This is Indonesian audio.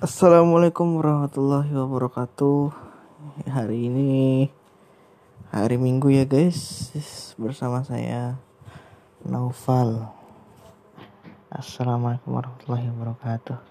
Assalamualaikum warahmatullahi wabarakatuh. Hari ini hari Minggu ya guys, bersama saya Naufal. Assalamualaikum warahmatullahi wabarakatuh.